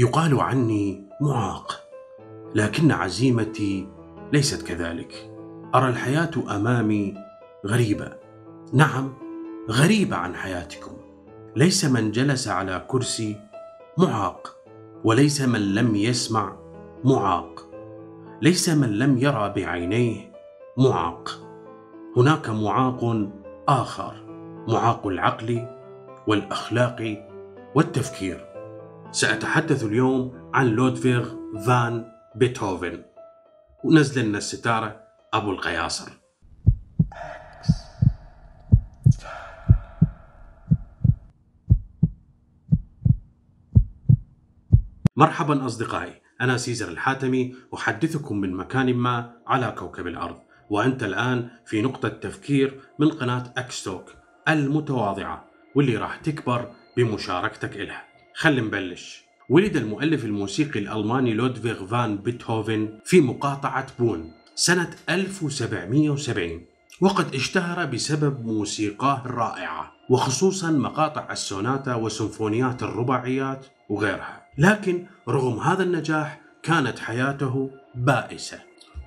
يقال عني معاق لكن عزيمتي ليست كذلك. أرى الحياة أمامي غريبة. نعم غريبة عن حياتكم. ليس من جلس على كرسي معاق وليس من لم يسمع معاق. ليس من لم يرى بعينيه معاق. هناك معاق آخر معاق العقل والأخلاق والتفكير. سأتحدث اليوم عن لودفيغ فان بيتهوفن. ونزل لنا الستارة أبو القياصر. مرحبا أصدقائي أنا سيزر الحاتمي أحدثكم من مكان ما على كوكب الأرض وأنت الآن في نقطة تفكير من قناة أكستوك المتواضعة واللي راح تكبر بمشاركتك إلها. خلينا نبلش. ولد المؤلف الموسيقي الألماني لودفيغ فان بيتهوفن في مقاطعة بون سنة 1770 وقد اشتهر بسبب موسيقاه الرائعة وخصوصا مقاطع السوناتا وسيمفونيات الرباعيات وغيرها. لكن رغم هذا النجاح كانت حياته بائسة.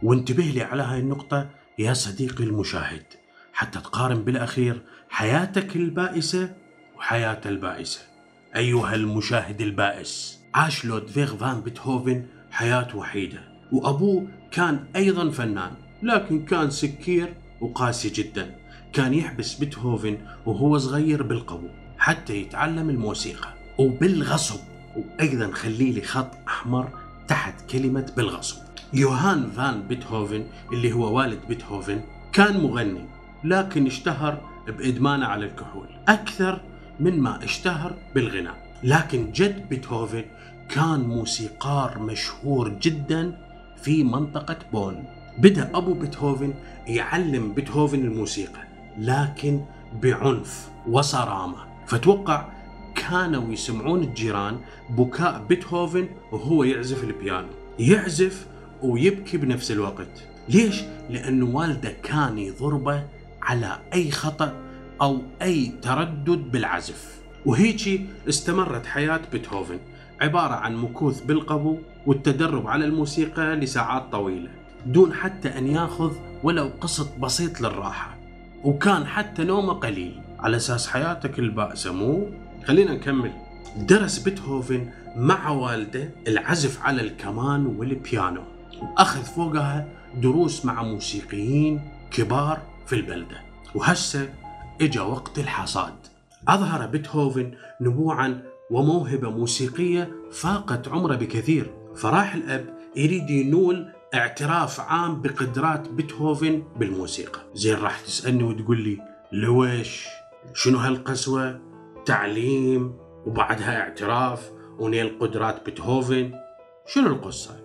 وانتبه لي على هاي النقطة يا صديقي المشاهد حتى تقارن بالأخير حياتك البائسة وحياة البائسة. أيها المشاهد البائس عاش لودفيغ فان بيتهوفن حياة وحيدة وأبوه كان أيضا فنان لكن كان سكير وقاسي جدا. كان يحبس بيتهوفن وهو صغير بالقبو حتى يتعلم الموسيقى وبالغصب وأيضا خلي لي خط أحمر تحت كلمة بالغصب. يوهان فان بيتهوفن اللي هو والد بيتهوفن كان مغني لكن اشتهر بإدمانه على الكحول. أكثر من ما اشتهر بالغناء. لكن جد بيتهوفن كان موسيقار مشهور جدا في منطقة بون. بدأ أبو بيتهوفن يعلم بيتهوفن الموسيقى لكن بعنف وصرامة. فتوقع كانوا يسمعون الجيران بكاء بيتهوفن وهو يعزف البيانو. يعزف ويبكي بنفس الوقت. ليش؟ لأنه والده كان يضربه على أي خطأ أو أي تردد بالعزف. وهيجي استمرت حياة بيتهوفن عبارة عن مكوث بالقبو والتدرب على الموسيقى لساعات طويلة دون حتى أن ياخذ ولو قسط بسيط للراحة. وكان حتى نومه قليل. على أساس حياتك البائسة مو؟ خلينا نكمل. درس بيتهوفن مع والده العزف على الكمان والبيانو وأخذ فوقها دروس مع موسيقيين كبار في البلدة. وهسه إجا وقت الحصاد. أظهر بيتهوفن نبوعا وموهبة موسيقية فاقت عمره بكثير. فراح الأب يريد ينول اعتراف عام بقدرات بيتهوفن بالموسيقى. زين راح تسألني وتقول لي لويش؟ شنو هالقسوة؟ تعليم وبعدها اعتراف ونيل قدرات بيتهوفن. شنو القصة؟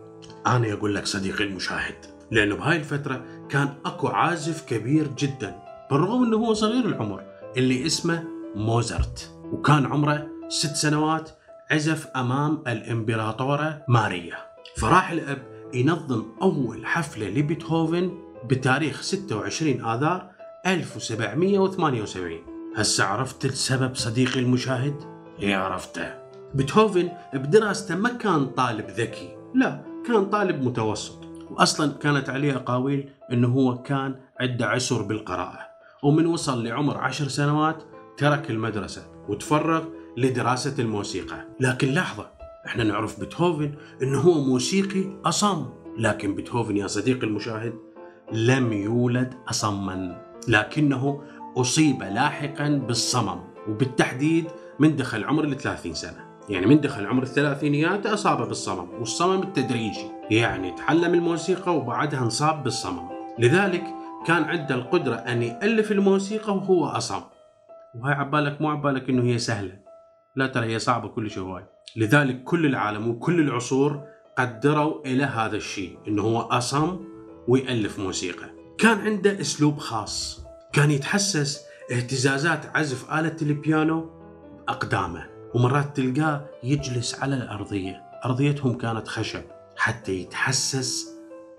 أنا أقول لك صديقي المشاهد لأنه بهاي الفترة كان أكو عازف كبير جدا. بالرغم أنه هو صغير العمر اللي اسمه موزارت. وكان عمره ست سنوات عزف أمام الإمبراطورة ماريا. فراح الأب ينظم أول حفلة لبيتهوفن بتاريخ 26 آذار 1778 هسه عرفت السبب صديقي المشاهد؟ إيه عرفته. بيتهوفن بدراسته ما كان طالب ذكي. لا كان طالب متوسط. واصلا كانت عليه اقاويل إنه هو كان عنده عسر بالقراءة. ومن وصل لعمر عشر سنوات ترك المدرسة وتفرغ لدراسة الموسيقى. لكن لحظة إحنا نعرف بيتهوفن انه هو موسيقي أصم. لكن بيتهوفن يا صديقي المشاهد لم يولد أصما. لكنه أصيب لاحقا بالصمم وبالتحديد من دخل عمر ال 30 سنة. يعني من دخل عمر الثلاثينيات أصاب بالصمم والصمم التدريجي. يعني تعلم الموسيقى وبعدها انصاب بالصمم. لذلك كان عنده القدرة أن يألف الموسيقى وهو أصم وهاي عبالك مو عبالك إنه هي سهلة. لا ترى هي صعبة كل هواي. لذلك كل العالم وكل العصور قدروا إلى هذا الشيء إنه هو أصم ويألف موسيقى. كان عنده أسلوب خاص. كان يتحسس اهتزازات عزف آلة البيانو أقدامه ومرات تلقاه يجلس على الأرضية. أرضيتهم كانت خشب. حتى يتحسس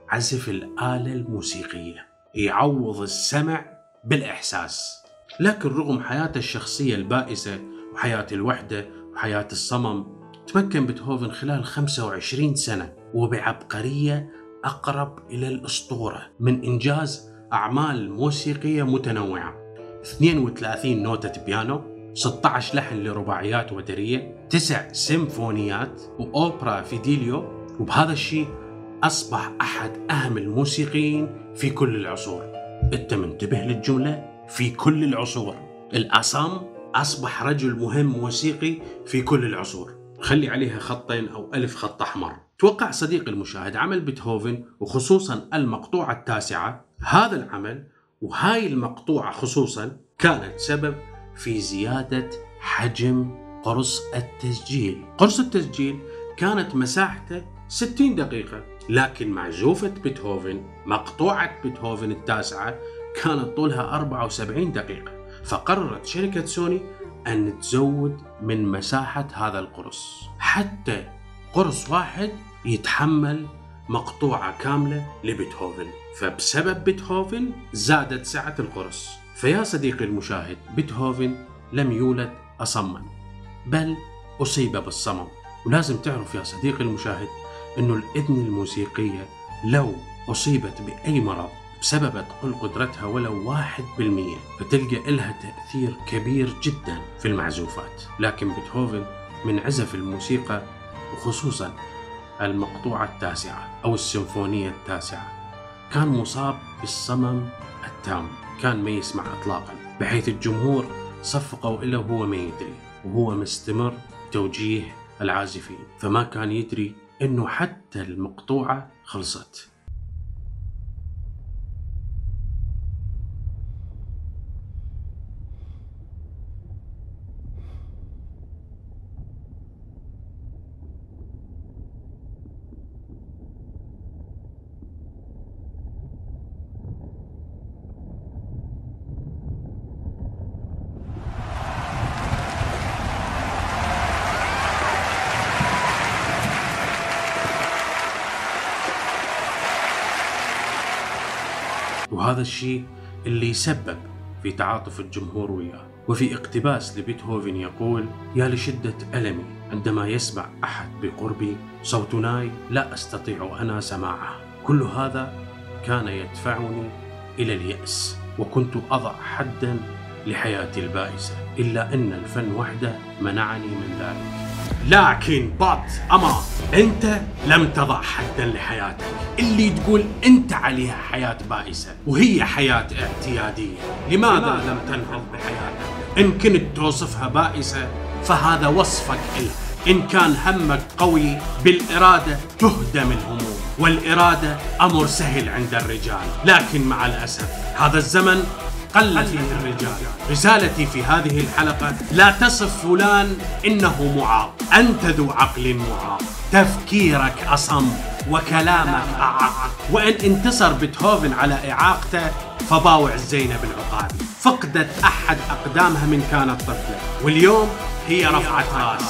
عزف الآلة الموسيقية. يعوض السمع بالإحساس. لكن رغم حياته الشخصية البائسة وحياة الوحدة وحياة الصمم تمكن بيتهوفن خلال 25 سنة وبعبقرية أقرب إلى الأسطورة من إنجاز أعمال موسيقية متنوعة. 32 نوتة بيانو 16 لحن لرباعيات وترية 9 سيمفونيات وأوبرا فيديليو وبهذا الشيء أصبح أحد أهم الموسيقيين في كل العصور. أنت منتبه للجملة؟ في كل العصور. الأصم أصبح رجل مهم موسيقي في كل العصور. خلي عليها خطين أو ألف خط أحمر. توقع صديق المشاهد عمل بيتهوفن وخصوصا المقطوعة التاسعة. هذا العمل وهاي المقطوعة خصوصا كانت سبب في زيادة حجم قرص التسجيل. قرص التسجيل كانت مساحته 60 دقيقة. لكن معزوفة بيتهوفن مقطوعة بيتهوفن التاسعة كانت طولها 74 دقيقة. فقررت شركة سوني أن تزود من مساحة هذا القرص. حتى قرص واحد يتحمل مقطوعة كاملة لبيتهوفن. فبسبب بيتهوفن زادت سعة القرص. فيا صديقي المشاهد بيتهوفن لم يولد أصما بل أصيب بالصمم. ولازم تعرف يا صديقي المشاهد أنه الإذن الموسيقية لو أصيبت بأي مرض بسبب تقل قدرتها ولو واحد بالمية فتلقى إلها تأثير كبير جدا في المعزوفات. لكن بيتهوفن من عزف الموسيقى وخصوصا المقطوعة التاسعة أو السيمفونية التاسعة كان مصاب بالصمم التام. كان ما يسمع إطلاقا بحيث الجمهور صفقوا له وهو ما يدري وهو مستمر توجيه العازفين. فما كان يدري إنه حتى المقطوعة خلصت. وهذا الشيء اللي سبب في تعاطف الجمهور وياه. وفي اقتباس لبيتهوفن يقول يا لشدة ألمي عندما يسمع أحد بقربي صوت ناي لا أستطيع أنا سماعه كل هذا كان يدفعني إلى اليأس وكنت أضع حدا لحياتي البائسة إلا أن الفن وحده منعني من ذلك. لكن بات أما أنت لم تضع حدا لحياتك. اللي تقول أنت عليها حياة بائسة وهي حياة اعتيادية. لماذا لم تنهض بحياتك؟ إن كنت توصفها بائسة فهذا وصفك إلها. إن كان همك قوي بالإرادة تهدم الهموم والإرادة أمر سهل عند الرجال. لكن مع الأسف هذا الزمن قل فيه الرجال رسالتي في هذه الحلقة لا تصف فلان إنه معاق أنت ذو عقل معاق تفكيرك أصم وكلامك أعق وإن انتصر بيتهوفن على إعاقته فباوع زينب العقابي فقدت أحد أقدامها من كانت طفلة واليوم هي رفعت رأس.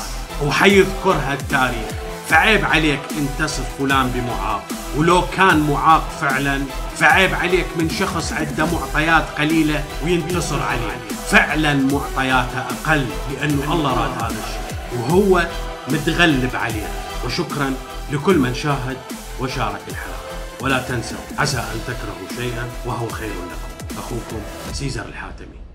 وحيذكرها التاريخ فعيب عليك إن تصف فلان بمعاق. ولو كان معاق فعلا فعيب عليك من شخص عنده معطيات قليلة وينتصر عليه. فعلا معطياته أقل لأنه الله راد هذا الشيء. وهو متغلب عليه. وشكرا لكل من شاهد وشارك الحلقة. ولا تنسوا عسى أن تكرهوا شيئا وهو خير لكم. أخوكم سيزر الحاتمي.